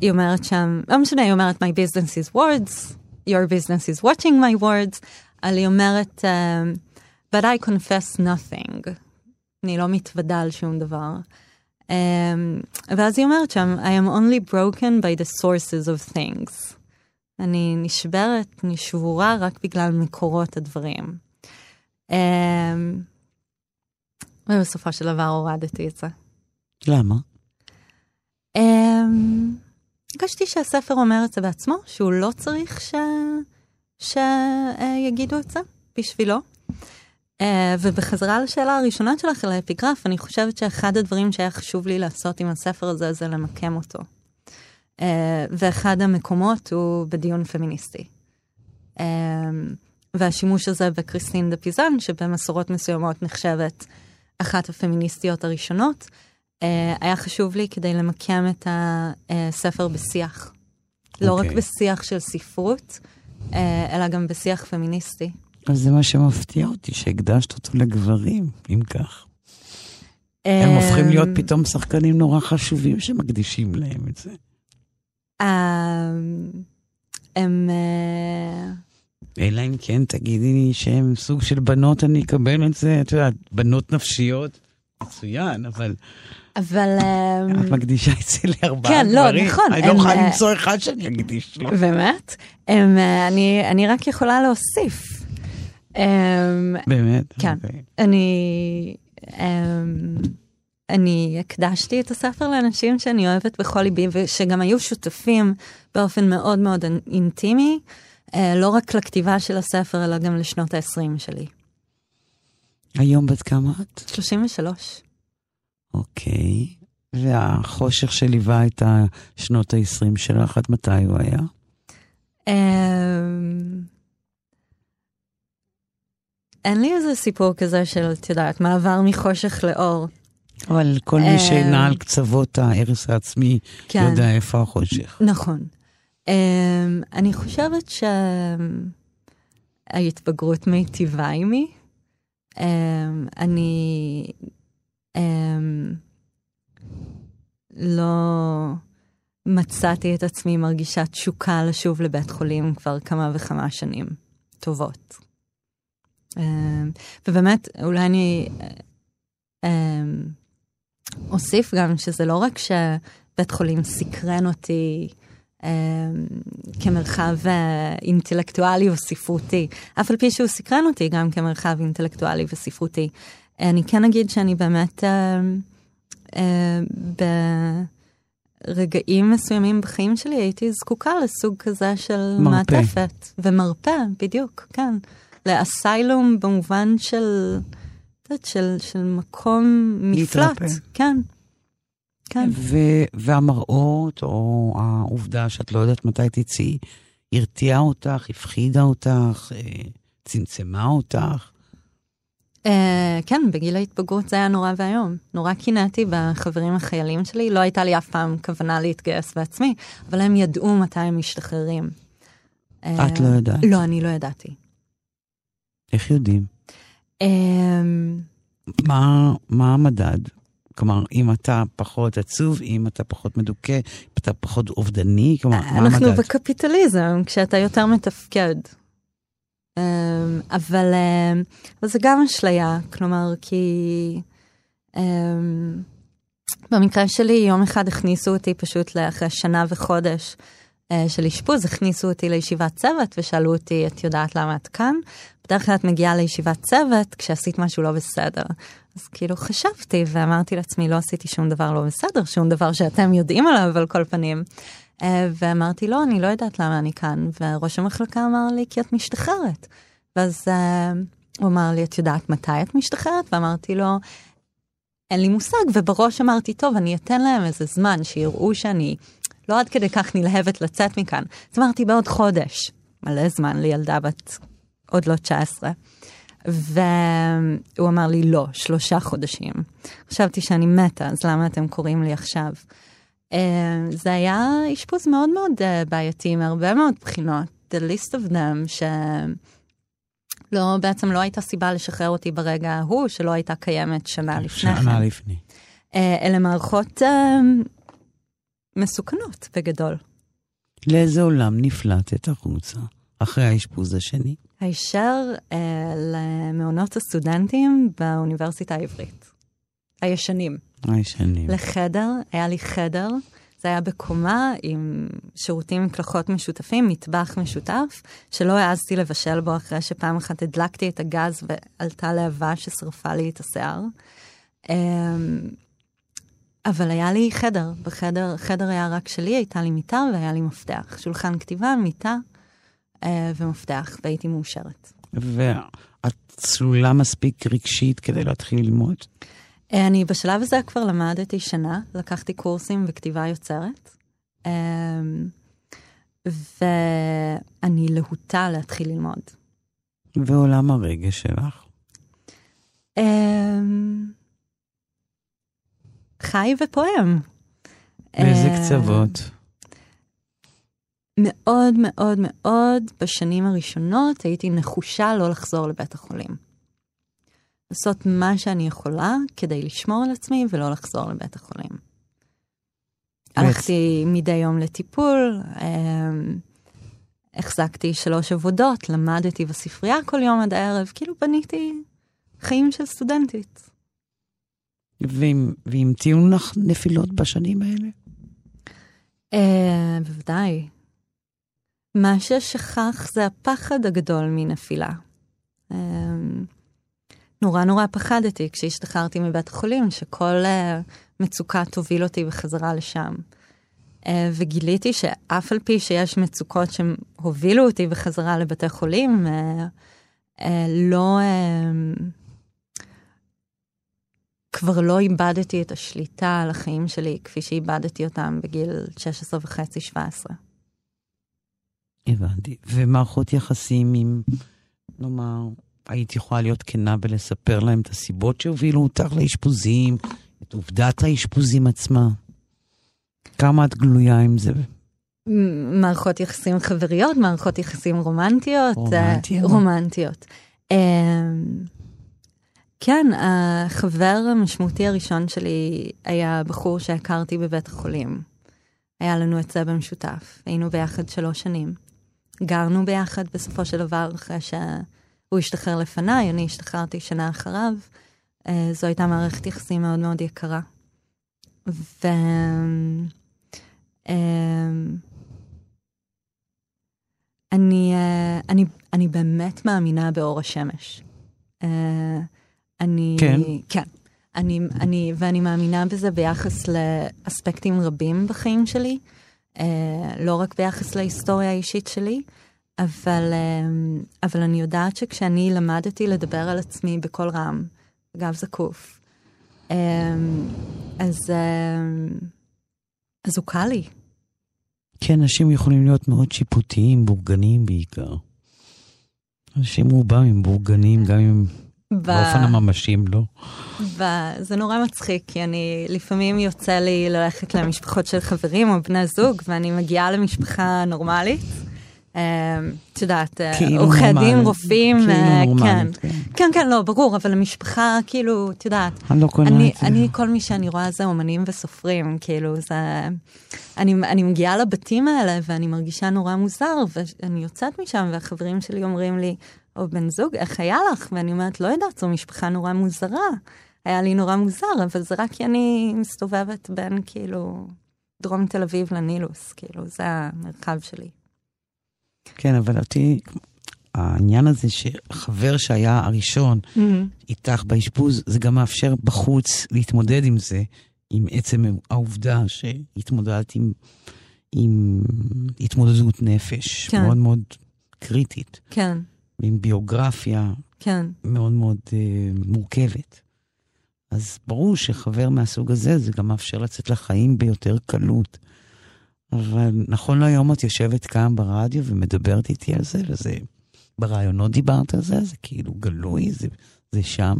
היא אומרת שם, לא משנה, היא אומרת, my business is words, your business is watching my words, אבל היא אומרת, um, but I confess nothing. אני לא מתוודה על שום דבר. Um, ואז היא אומרת שם, I am only broken by the sources of things. אני נשברת, אני שבורה רק בגלל מקורות הדברים. Um, ובסופו של דבר הורדתי את זה. למה? Um, הרגשתי שהספר אומר את זה בעצמו, שהוא לא צריך ש... שיגידו את זה בשבילו. Uh, ובחזרה לשאלה הראשונה שלך על האפיגרף, אני חושבת שאחד הדברים שהיה חשוב לי לעשות עם הספר הזה זה למקם אותו. Uh, ואחד המקומות הוא בדיון פמיניסטי. Uh, והשימוש הזה בקריסטין דה פיזן, שבמסורות מסוימות נחשבת אחת הפמיניסטיות הראשונות, היה חשוב לי כדי למקם את הספר בשיח. Okay. לא רק אוקיי. בשיח של ספרות, uh, אלא גם בשיח פמיניסטי. אז זה מה שמפתיע אותי, שהקדשת אותו לגברים, אם כך. הם אמ, הופכים להיות פתאום שחקנים נורא חשובים שמקדישים להם את זה. הם... אה, אלא אם כן תגידי לי שהם סוג של בנות, אני אקבל את זה, את יודעת, בנות נפשיות, מצוין, אבל... אבל... אמ, את מקדישה את זה לארבעה כן, דברים. כן, לא, נכון. אני לא יכולה אה, למצוא אחד שאני אקדיש לו. באמת? אה, אני רק יכולה להוסיף. אמ, באמת? כן. אוקיי. אני... אמ, אני הקדשתי את הספר לאנשים שאני אוהבת בכל ליבי, ושגם היו שותפים באופן מאוד מאוד אינטימי, אה, לא רק לכתיבה של הספר, אלא גם לשנות ה-20 שלי. היום בת כמה את? 33. אוקיי. והחושך שליווה את השנות ה-20 שלך, עד מתי הוא היה? אמ, אין לי איזה סיפור כזה של, את יודעת, מעבר מחושך לאור. אבל כל מי שנע על קצוות ההרס העצמי כן. יודע איפה החושך. נכון. אני חושבת שההתבגרות מיטיבה עימי. אני לא מצאתי את עצמי מרגישה תשוקה לשוב לבית חולים כבר כמה וכמה שנים טובות. אמ, ובאמת, אולי אני אמ, אוסיף גם שזה לא רק שבית חולים סקרן אותי אמ, כמרחב אה, אינטלקטואלי או ספרותי, אף על פי שהוא סקרן אותי גם כמרחב אינטלקטואלי וספרותי. אני כן אגיד שאני באמת ברגעים מסוימים בחיים שלי הייתי זקוקה לסוג כזה של מרפא. מעטפת ומרפא, בדיוק, כן. לאסיילום במובן של, יודעת, של, של מקום מפלט. להתרפא. כן. כן. ו- והמראות, או העובדה שאת לא יודעת מתי תצאי, הרתיעה אותך, הפחידה אותך, אה, צמצמה אותך. אה, כן, בגיל ההתבגרות זה היה נורא ואיום. נורא קינאתי בחברים החיילים שלי, לא הייתה לי אף פעם כוונה להתגייס בעצמי, אבל הם ידעו מתי הם משתחררים. אה, את לא יודעת. לא, אני לא ידעתי. איך יודעים? אה, מה, מה המדד? כלומר, אם אתה פחות עצוב, אם אתה פחות מדוכא, אם אתה פחות אובדני, כלומר, מה המדד? אנחנו בקפיטליזם, כשאתה יותר מתפקד. אמ, אבל אמ, אבל זה גם אשליה, כלומר, כי אמ, במקרה שלי, יום אחד הכניסו אותי פשוט לאחרי שנה וחודש אה, של אשפוז, הכניסו אותי לישיבת צוות ושאלו אותי, את יודעת למה את כאן? בדרך כלל את מגיעה לישיבת צוות כשעשית משהו לא בסדר. אז כאילו חשבתי ואמרתי לעצמי, לא עשיתי שום דבר לא בסדר, שום דבר שאתם יודעים עליו על כל פנים. אה, ואמרתי, לא, אני לא יודעת למה אני כאן. וראש המחלקה אמר לי, כי את משתחררת. ואז אה, הוא אמר לי, את יודעת מתי את משתחררת? ואמרתי לו, אין לי מושג, ובראש אמרתי, טוב, אני אתן להם איזה זמן, שיראו שאני לא עד כדי כך נלהבת לצאת מכאן. אז אמרתי, בעוד חודש. מלא זמן לילדה בת עוד לא 19. והוא אמר לי, לא, שלושה חודשים. חשבתי שאני מתה, אז למה אתם קוראים לי עכשיו? אה, זה היה אשפוז מאוד מאוד אה, בעייתי מהרבה מאוד בחינות. The list of them, שלא, בעצם לא הייתה סיבה לשחרר אותי ברגע ההוא, שלא הייתה קיימת שנה לפני כן. שנה לפני. אה, אלה מערכות מסוכנות בגדול. לאיזה עולם נפלטת החוצה אחרי האשפוז השני? הישר אה, למעונות הסטודנטים באוניברסיטה העברית. הישנים. הישנים. לחדר, היה לי חדר, זה היה בקומה עם שירותים עם מקלחות משותפים, מטבח משותף, שלא העזתי לבשל בו אחרי שפעם אחת הדלקתי את הגז ועלתה להבה ששרפה לי את השיער. אמ, אבל היה לי חדר, בחדר, חדר היה רק שלי, הייתה לי מיטה והיה לי מפתח. שולחן כתיבה, מיטה אה, ומפתח, והייתי מאושרת. ואת צלולה מספיק רגשית כדי להתחיל ללמוד? אני בשלב הזה כבר למדתי שנה, לקחתי קורסים בכתיבה יוצרת, אמ, ואני להוטה להתחיל ללמוד. ועולם הרגש שלך? אמ, חי ופועם. באיזה אה, קצוות? מאוד מאוד מאוד בשנים הראשונות הייתי נחושה לא לחזור לבית החולים. לעשות מה שאני יכולה כדי לשמור על עצמי ולא לחזור לבית החולים. הלכתי מדי יום לטיפול, אמ, החזקתי שלוש עבודות, למדתי בספרייה כל יום עד הערב, כאילו בניתי חיים של סטודנטית. תהיו לך נפילות בשנים האלה? אה, בוודאי. מה ששכח זה הפחד הגדול מנפילה. אה, נורא נורא פחדתי כשהשתחררתי מבית החולים, שכל אה, מצוקה תוביל אותי בחזרה לשם. אה, וגיליתי שאף על פי שיש מצוקות שהובילו אותי בחזרה לבתי חולים, אה, אה, לא... אה, כבר לא איבדתי את השליטה על החיים שלי כפי שאיבדתי אותם בגיל 16 וחצי, 17. הבנתי. ומערכות יחסים עם, נאמר, היית יכולה להיות כנה ולספר להם את הסיבות שהובילו אותך לאשפוזים, את עובדת האשפוזים עצמה. כמה את גלויה עם זה? מערכות יחסים חבריות, מערכות יחסים רומנטיות. אה, רומנטיות. רומנטיות. אה, כן, החבר המשמעותי הראשון שלי היה בחור שהכרתי בבית החולים. היה לנו את זה במשותף, היינו ביחד שלוש שנים. גרנו ביחד בסופו של דבר אחרי שהוא השתחרר לפניי, אני השתחררתי שנה אחריו. אה, זו הייתה מערכת יחסים מאוד מאוד יקרה. ו... אמ, אני, אה, אני, אני באמת מאמינה באור השמש. אה, אני, כן? כן. אני, אני, ואני מאמינה בזה ביחס לאספקטים רבים בחיים שלי, אה, לא רק ביחס להיסטוריה האישית שלי, אבל, אבל אני יודעת שכשאני למדתי לדבר על עצמי בקול רם, גב זקוף. אמ, אז, אמ, אז הוא קל לי. כן, אנשים יכולים להיות מאוד שיפוטיים, בורגניים בעיקר. אנשים רובם הם בורגניים, גם אם ב... באופן הממשי הם לא. ב... זה נורא מצחיק, כי אני, לפעמים יוצא לי ללכת למשפחות של חברים או בני זוג, ואני מגיעה למשפחה נורמלית. אמ, את יודעת, אה, כאילו עורכי דין, רופאים, כאילו אה, כן. כן. כן, כן, לא, ברור, אבל המשפחה, כאילו, את יודעת, אני לא כל מי שאני רואה זה אומנים וסופרים, כאילו, זה... אני, אני מגיעה לבתים האלה ואני מרגישה נורא מוזר, ואני יוצאת משם והחברים שלי אומרים לי, או בן זוג, איך היה לך? ואני אומרת, לא יודעת, זו משפחה נורא מוזרה. היה לי נורא מוזר, אבל זה רק כי אני מסתובבת בין, כאילו, דרום תל אביב לנילוס, כאילו, זה המרחב שלי. כן, אבל אותי, העניין הזה שחבר שהיה הראשון mm-hmm. איתך באשפוז, זה גם מאפשר בחוץ להתמודד עם זה, עם עצם העובדה שהתמודדת עם, עם התמודדות נפש כן. מאוד מאוד קריטית. כן. עם ביוגרפיה כן. מאוד מאוד uh, מורכבת. אז ברור שחבר מהסוג הזה, זה גם מאפשר לצאת לחיים ביותר קלות. אבל נכון להיום את יושבת כאן ברדיו ומדברת איתי על זה, וזה... ברעיונות דיברת על זה? זה כאילו גלוי? זה, זה שם?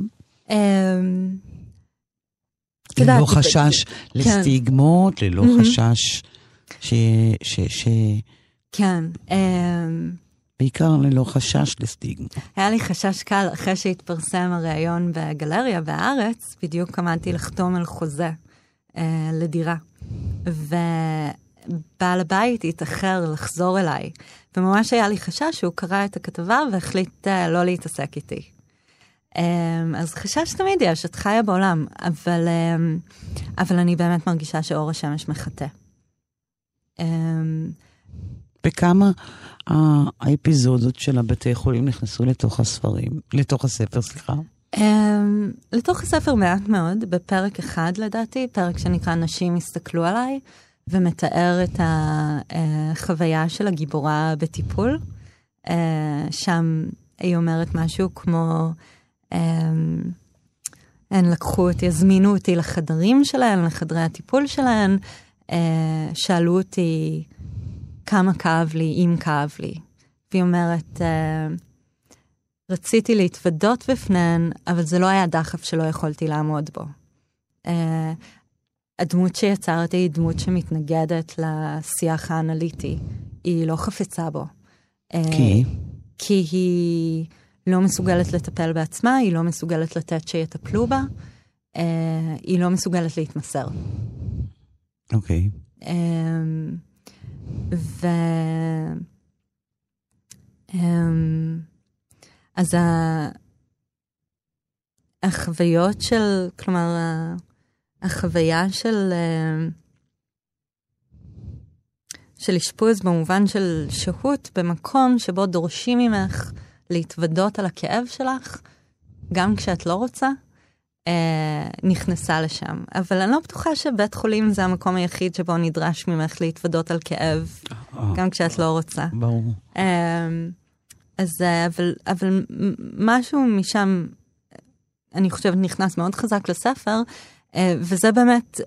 אמ, ללא חשש לסטיגמות, ללא חשש ש... כן. אמ, בעיקר ללא חשש לסטיגמה. היה לי חשש קל אחרי שהתפרסם הריאיון בגלריה בארץ, בדיוק עמדתי לחתום על חוזה אה, לדירה. ובעל הבית התאחר לחזור אליי, וממש היה לי חשש שהוא קרא את הכתבה והחליט אה, לא להתעסק איתי. אה, אז חשש תמיד יש, את חיה בעולם, אבל, אה, אבל אני באמת מרגישה שאור השמש מחטא. אה, בכמה האפיזודות של הבתי חולים נכנסו לתוך הספרים, לתוך הספר, סליחה? Um, לתוך הספר מעט מאוד, בפרק אחד לדעתי, פרק שנקרא נשים הסתכלו עליי, ומתאר את החוויה של הגיבורה בטיפול. Uh, שם היא אומרת משהו כמו, um, הן לקחו אותי, הזמינו אותי לחדרים שלהן, לחדרי הטיפול שלהן, שאלו אותי כמה כאב לי, אם כאב לי. והיא אומרת, אה, רציתי להתוודות בפניהן, אבל זה לא היה דחף שלא יכולתי לעמוד בו. אה, הדמות שיצרתי היא דמות שמתנגדת לשיח האנליטי, היא לא חפצה בו. אה, כי? כי היא לא מסוגלת לטפל בעצמה, היא לא מסוגלת לתת שיטפלו בה, היא לא מסוגלת להתמסר. אוקיי. Okay. ו... אמ, אז החוויות של, כלומר, החוויה של, אמ, של אשפוז במובן של שהות במקום שבו דורשים ממך להתוודות על הכאב שלך, גם כשאת לא רוצה, אה, נכנסה לשם. אבל אני לא בטוחה שבית חולים זה המקום היחיד שבו נדרש ממך להתוודות על כאב, אה, גם כשאת לא רוצה. ברור. אה, אז אה, אבל, אבל משהו משם, אני חושבת, נכנס מאוד חזק לספר, אה, וזה באמת,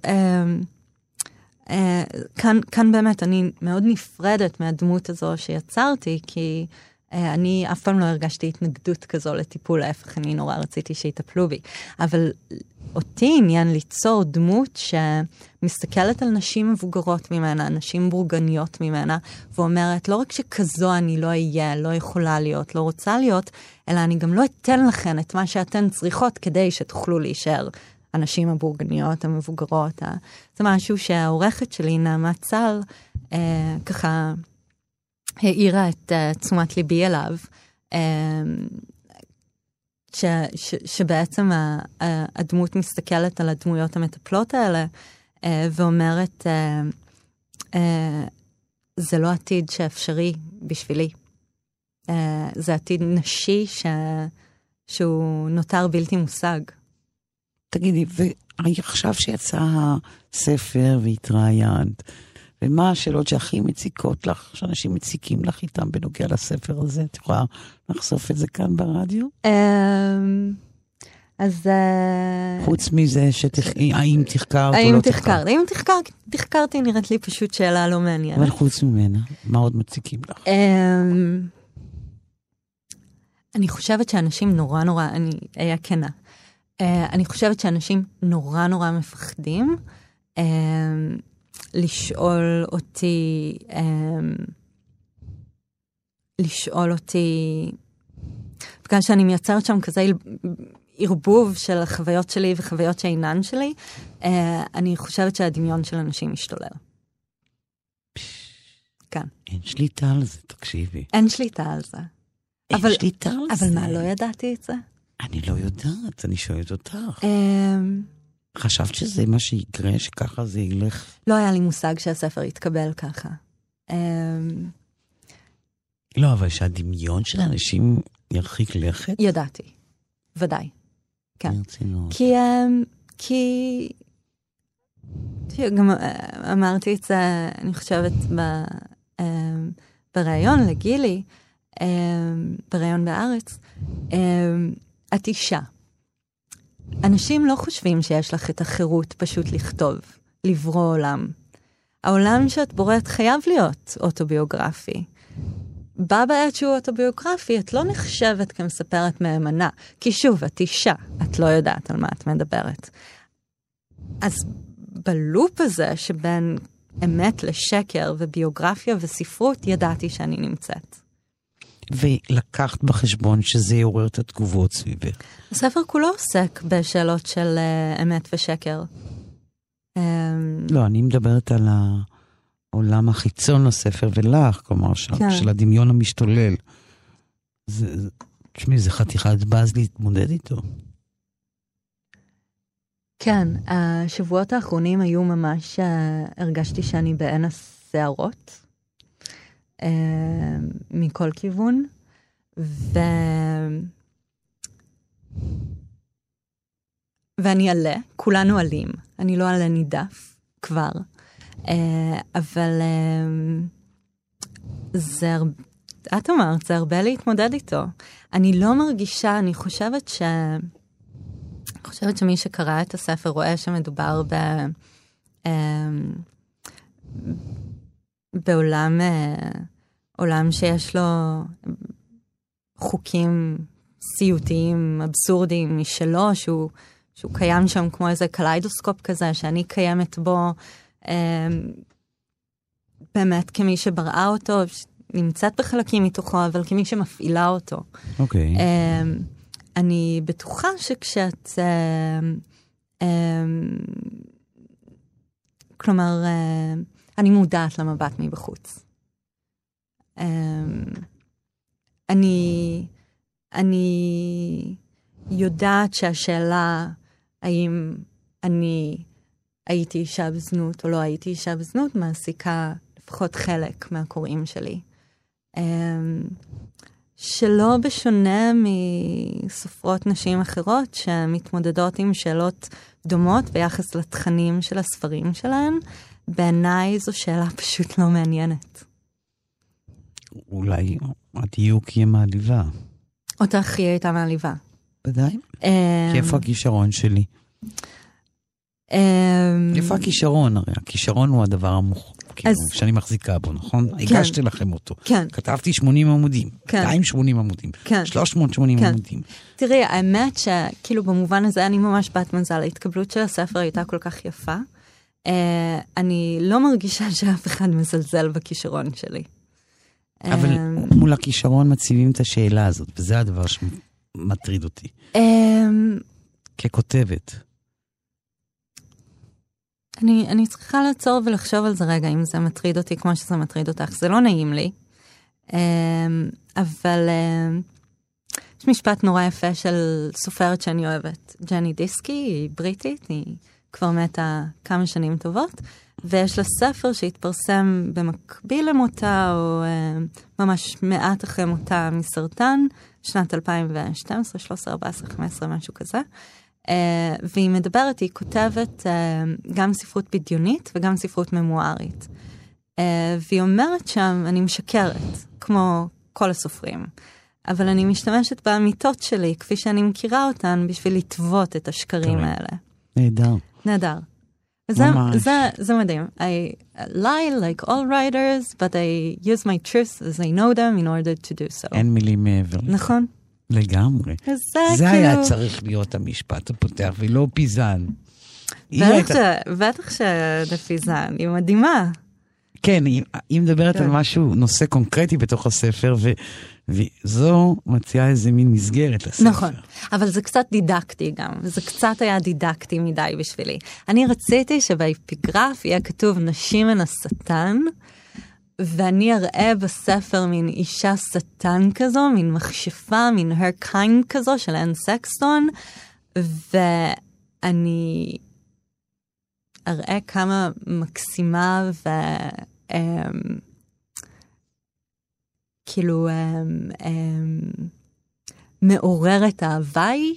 אה, כאן, כאן באמת אני מאוד נפרדת מהדמות הזו שיצרתי, כי אני אף פעם לא הרגשתי התנגדות כזו לטיפול, להפך, אני נורא רציתי שיטפלו בי. אבל אותי עניין ליצור דמות שמסתכלת על נשים מבוגרות ממנה, נשים בורגניות ממנה, ואומרת, לא רק שכזו אני לא אהיה, לא יכולה להיות, לא רוצה להיות, אלא אני גם לא אתן לכן את מה שאתן צריכות כדי שתוכלו להישאר הנשים הבורגניות, המבוגרות. זה משהו שהעורכת שלי, נעמה צל, אה, ככה העירה את uh, תשומת ליבי אליו. אה, ש, ש, שבעצם ה, ה, הדמות מסתכלת על הדמויות המטפלות האלה uh, ואומרת, uh, uh, זה לא עתיד שאפשרי בשבילי. Uh, זה עתיד נשי ש, שהוא נותר בלתי מושג. תגידי, ועכשיו שיצא הספר והתראיינת, ומה השאלות שהכי מציקות לך, שאנשים מציקים לך איתם בנוגע לספר הזה? את יכולה לחשוף את זה כאן ברדיו? אמ, אז... אה, חוץ מזה. האם תחקרת או האם לא תחקרת? אם תחקר- תחקרתי נראית לי פשוט שאלה לא מעניינת. אבל חוץ ממנה, מה עוד מציקים לך? אמ, אני חושבת שאנשים נורא נורא, אני אהיה כנה. אה, אני חושבת שאנשים נורא נורא מפחדים אמ, לשאול אותי, אמ, לשאול אותי, בגלל שאני מייצרת שם כזה ערבוב של החוויות שלי וחוויות שאינן שלי, אה, אני חושבת שהדמיון של אנשים משתולל. כן. אין שליטה על זה, תקשיבי. אין שליטה על זה. אין אבל- שליטה על זה. אבל מה, לא ידעתי את זה? אני לא יודעת, אני שואלת אותך. אמ, חשבת שזה מה שיקרה, שככה זה ילך? לא היה לי מושג שהספר יתקבל ככה. אמ, לא, אבל שהדמיון של האנשים ירחיק לכת? ידעתי, ודאי. כן. ברצינות. כי, אמ, כי... גם אה, אמרתי את זה, אני חושבת, ב, בריאיון לגילי, בריאיון בארץ, את אישה. אנשים לא חושבים שיש לך את החירות פשוט לכתוב, לברוא עולם. העולם שאת בוראת חייב להיות אוטוביוגרפי. בה בעת שהוא אוטוביוגרפי, את לא נחשבת כמספרת מהימנה. כי שוב, את אישה, את לא יודעת על מה את מדברת. אז בלופ הזה שבין אמת לשקר וביוגרפיה וספרות, ידעתי שאני נמצאת. ולקחת בחשבון שזה יעורר את התגובות סביבך. הספר כולו עוסק בשאלות של uh, אמת ושקר. Um, לא, אני מדברת על העולם החיצון לספר ולך, כלומר, של, כן. של הדמיון המשתולל. תשמעי, זה חתיכת באז להתמודד איתו. כן, השבועות האחרונים היו ממש, uh, הרגשתי שאני בעין הסערות, uh, מכל כיוון, ו... ואני עלה, כולנו עלים, אני לא עלה נידף כבר, uh, אבל uh, זה, הר- את אמרת, זה הרבה להתמודד איתו. אני לא מרגישה, אני חושבת ש... אני חושבת שמי שקרא את הספר רואה שמדובר ב... אמ, בעולם אה, עולם שיש לו חוקים סיוטיים, אבסורדיים משלו, שהוא, שהוא קיים שם כמו איזה קליידוסקופ כזה, שאני קיימת בו אמ, באמת כמי שבראה אותו, נמצאת בחלקים מתוכו, אבל כמי שמפעילה אותו. אוקיי. אמ, אני בטוחה שכשאת... אמ, אמ, כלומר, אמ, אני מודעת למבט מבחוץ. אמ, אני, אני יודעת שהשאלה האם אני הייתי אישה בזנות או לא הייתי אישה בזנות מעסיקה לפחות חלק מהקוראים שלי. אמ, שלא בשונה מסופרות נשים אחרות שמתמודדות עם שאלות דומות ביחס לתכנים של הספרים שלהן, בעיניי זו שאלה פשוט לא מעניינת. אולי הדיוק יהיה מעליבה. אותך היא הייתה מעליבה. ודאי. אמ, כי איפה הכישרון שלי? אמ, איפה הכישרון? הרי הכישרון הוא הדבר המוך... כאילו, שאני מחזיקה בו, נכון? הגשתי לכם אותו. כן, כתבתי 80 עמודים, כן. 280 עמודים, כן. 380 כן. עמודים. תראי, האמת שכאילו במובן הזה אני ממש בת מזל, ההתקבלות של הספר הייתה כל כך יפה. Uh, אני לא מרגישה *laughs* שאף אחד מזלזל בכישרון שלי. אבל אמ, מול הכישרון מציבים את השאלה הזאת, וזה הדבר שמטריד אותי. אמ, ככותבת. אני, אני צריכה לעצור ולחשוב על זה רגע, אם זה מטריד אותי כמו שזה מטריד אותך. זה לא נעים לי, אמ, אבל יש משפט נורא יפה של סופרת שאני אוהבת, ג'ני דיסקי, היא בריטית, היא כבר מתה כמה שנים טובות, ויש לה ספר שהתפרסם במקביל למותה, או אמ, ממש מעט אחרי מותה מסרטן, שנת 2012, 13, 14, 15, משהו כזה. Uh, והיא מדברת, היא כותבת uh, גם ספרות בדיונית וגם ספרות ממוארית. והיא אומרת שם, אני משקרת, כמו כל הסופרים. אבל אני משתמשת באמיתות שלי, כפי שאני מכירה אותן, בשביל לטוות את השקרים. האלה. נהדר. נהדר. זה. זה, זה מדהים. I lie like all writers, but I use my truths as I know them in order to do so. אין מילים מעבר. נכון? לגמרי. זה היה כאילו- צריך להיות המשפט הפותח, ולא פיזן. בטח, הייתה- ש... בטח שדפיזן, היא מדהימה. כן, היא, היא מדברת כן. על משהו, נושא קונקרטי בתוך הספר, ו, וזו מציעה איזה מין מסגרת לספר. נכון, אבל זה קצת דידקטי גם, זה קצת היה דידקטי מדי בשבילי. אני רציתי שבאפיגרף יהיה כתוב נשים הן השטן, ואני אראה בספר מין אישה שטן כזו, מין מכשפה, מין her kind כזו של אן סקסטון, ואני אראה כמה מקסימה ו... אמ, כאילו אמ, אמ, מעוררת אהבה היא,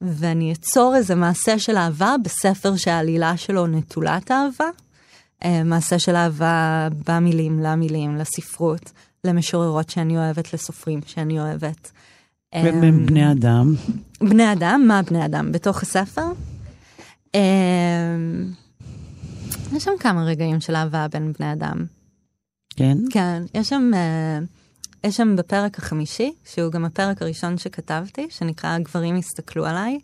ואני אצור איזה מעשה של אהבה בספר שהעלילה שלו נטולת אהבה. אה, מעשה של אהבה במילים, למילים, לספרות, למשוררות שאני אוהבת, לסופרים שאני אוהבת. אמ, והם בני אדם, בני אדם, מה בני אדם? בתוך הספר? אמ, יש שם כמה רגעים של אהבה בין בני אדם. כן? כן, יש שם, אה, יש שם בפרק החמישי, שהוא גם הפרק הראשון שכתבתי, שנקרא גברים הסתכלו עליי.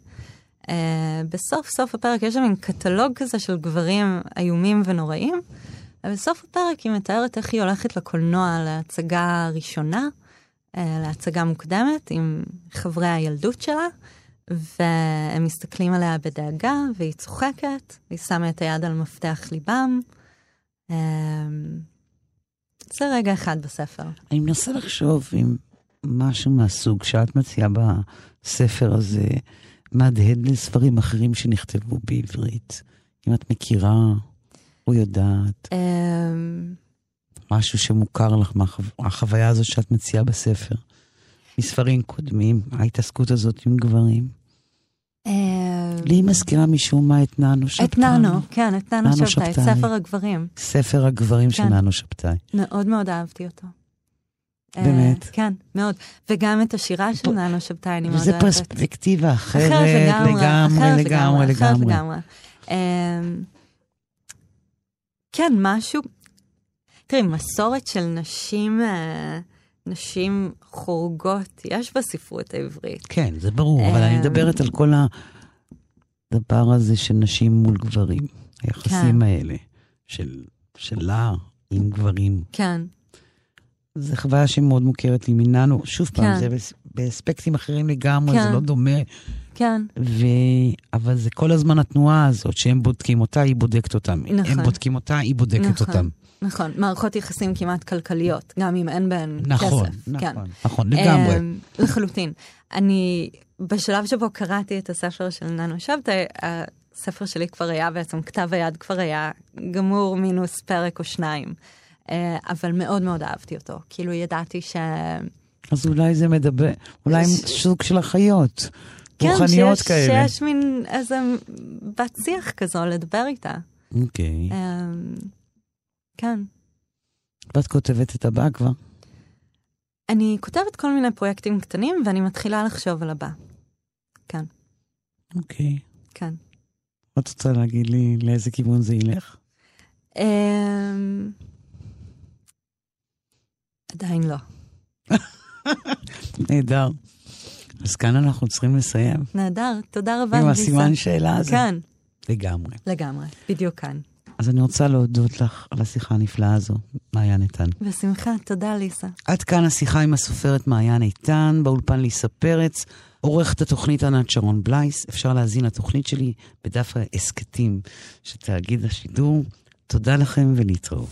אה, בסוף סוף הפרק יש שם מין קטלוג כזה של גברים איומים ונוראים, ובסוף הפרק היא מתארת איך היא הולכת לקולנוע להצגה ראשונה, אה, להצגה מוקדמת עם חברי הילדות שלה, והם מסתכלים עליה בדאגה, והיא צוחקת, והיא שמה את היד על מפתח ליבם. אה, זה רגע אחד בספר. אני מנסה לחשוב אם משהו מהסוג שאת מציעה בספר הזה מהדהד לספרים אחרים שנכתבו בעברית. אם את מכירה או יודעת אמ, משהו שמוכר לך מהחוויה הזאת שאת מציעה בספר. מספרים קודמים, ההתעסקות הזאת עם גברים. לי היא מזכירה משום מה את ננו שבתאי. את ננו, כן, את ננו ננו שבתאי, את שבתאי. ספר הגברים. ספר הגברים של כן. ננו שבתאי. מאוד מאוד אהבתי אותו. אה, באמת? כן, מאוד. וגם את השירה של ננו שבתאי אני מאוד אוהבת. פרספקטיבה אחרת, אחרת לגמרי, לגמרי, אחרת לגמרי, אחרת לגמרי. לגמרי. אמ, כן, משהו, תראי, מסורת של נשים, אה, נשים חורגות, יש בספרות העברית. כן, זה ברור, אבל אני אמ, מדברת על כל הדבר הזה של נשים מול גברים. היחסים כן. האלה של שלה עם גברים. כן, זו חוויה שמאוד מוכרת לי מננו. שוב פעם, כן. זה באס- באספקטים אחרים לגמרי, כן. זה לא דומה. כן, ו... אבל זה כל הזמן התנועה הזאת, שהם בודקים אותה, היא בודקת אותם. נכון. הם בודקים אותה, היא בודקת נכון. אותם. נכון. מערכות יחסים כמעט כלכליות, גם אם אין בהן נכון, כסף. כן. נכון, נכון, לגמרי. אמ, לחלוטין. אני, בשלב שבו קראתי את הספר של ננו שבתאי, הספר שלי כבר היה בעצם, כתב היד כבר היה גמור מינוס פרק או שניים. אה, אבל מאוד מאוד אהבתי אותו. כאילו ידעתי ש... אז אולי זה מדבר, אולי ש- סוג של החיות. כן, רוחניות שיש, כאלה. שיש מין איזה בת שיח כזו לדבר איתה. אוקיי. אמ, כן. ואת כותבת את הבא כבר? אני כותבת כל מיני פרויקטים קטנים ואני מתחילה לחשוב על הבא. כן, אוקיי. כן. את רוצה להגיד לי לאיזה כיוון זה ילך? אמ, עדיין לא. *laughs* נהדר. אז כאן אנחנו צריכים לסיים. נהדר, תודה רבה, עם. הסימן שאלה הזה. כן, לגמרי. לגמרי, בדיוק כאן. אז אני רוצה להודות לך על השיחה הנפלאה הזו, מעיין איתן. בשמחה, תודה ליסה. עד כאן השיחה עם הסופרת מעיין איתן, באולפן ליסה פרץ, עורכת התוכנית ענת שרון בלייס. אפשר להזין לתוכנית שלי בדף ההסכתים של תאגיד השידור. תודה לכם ולהתראות.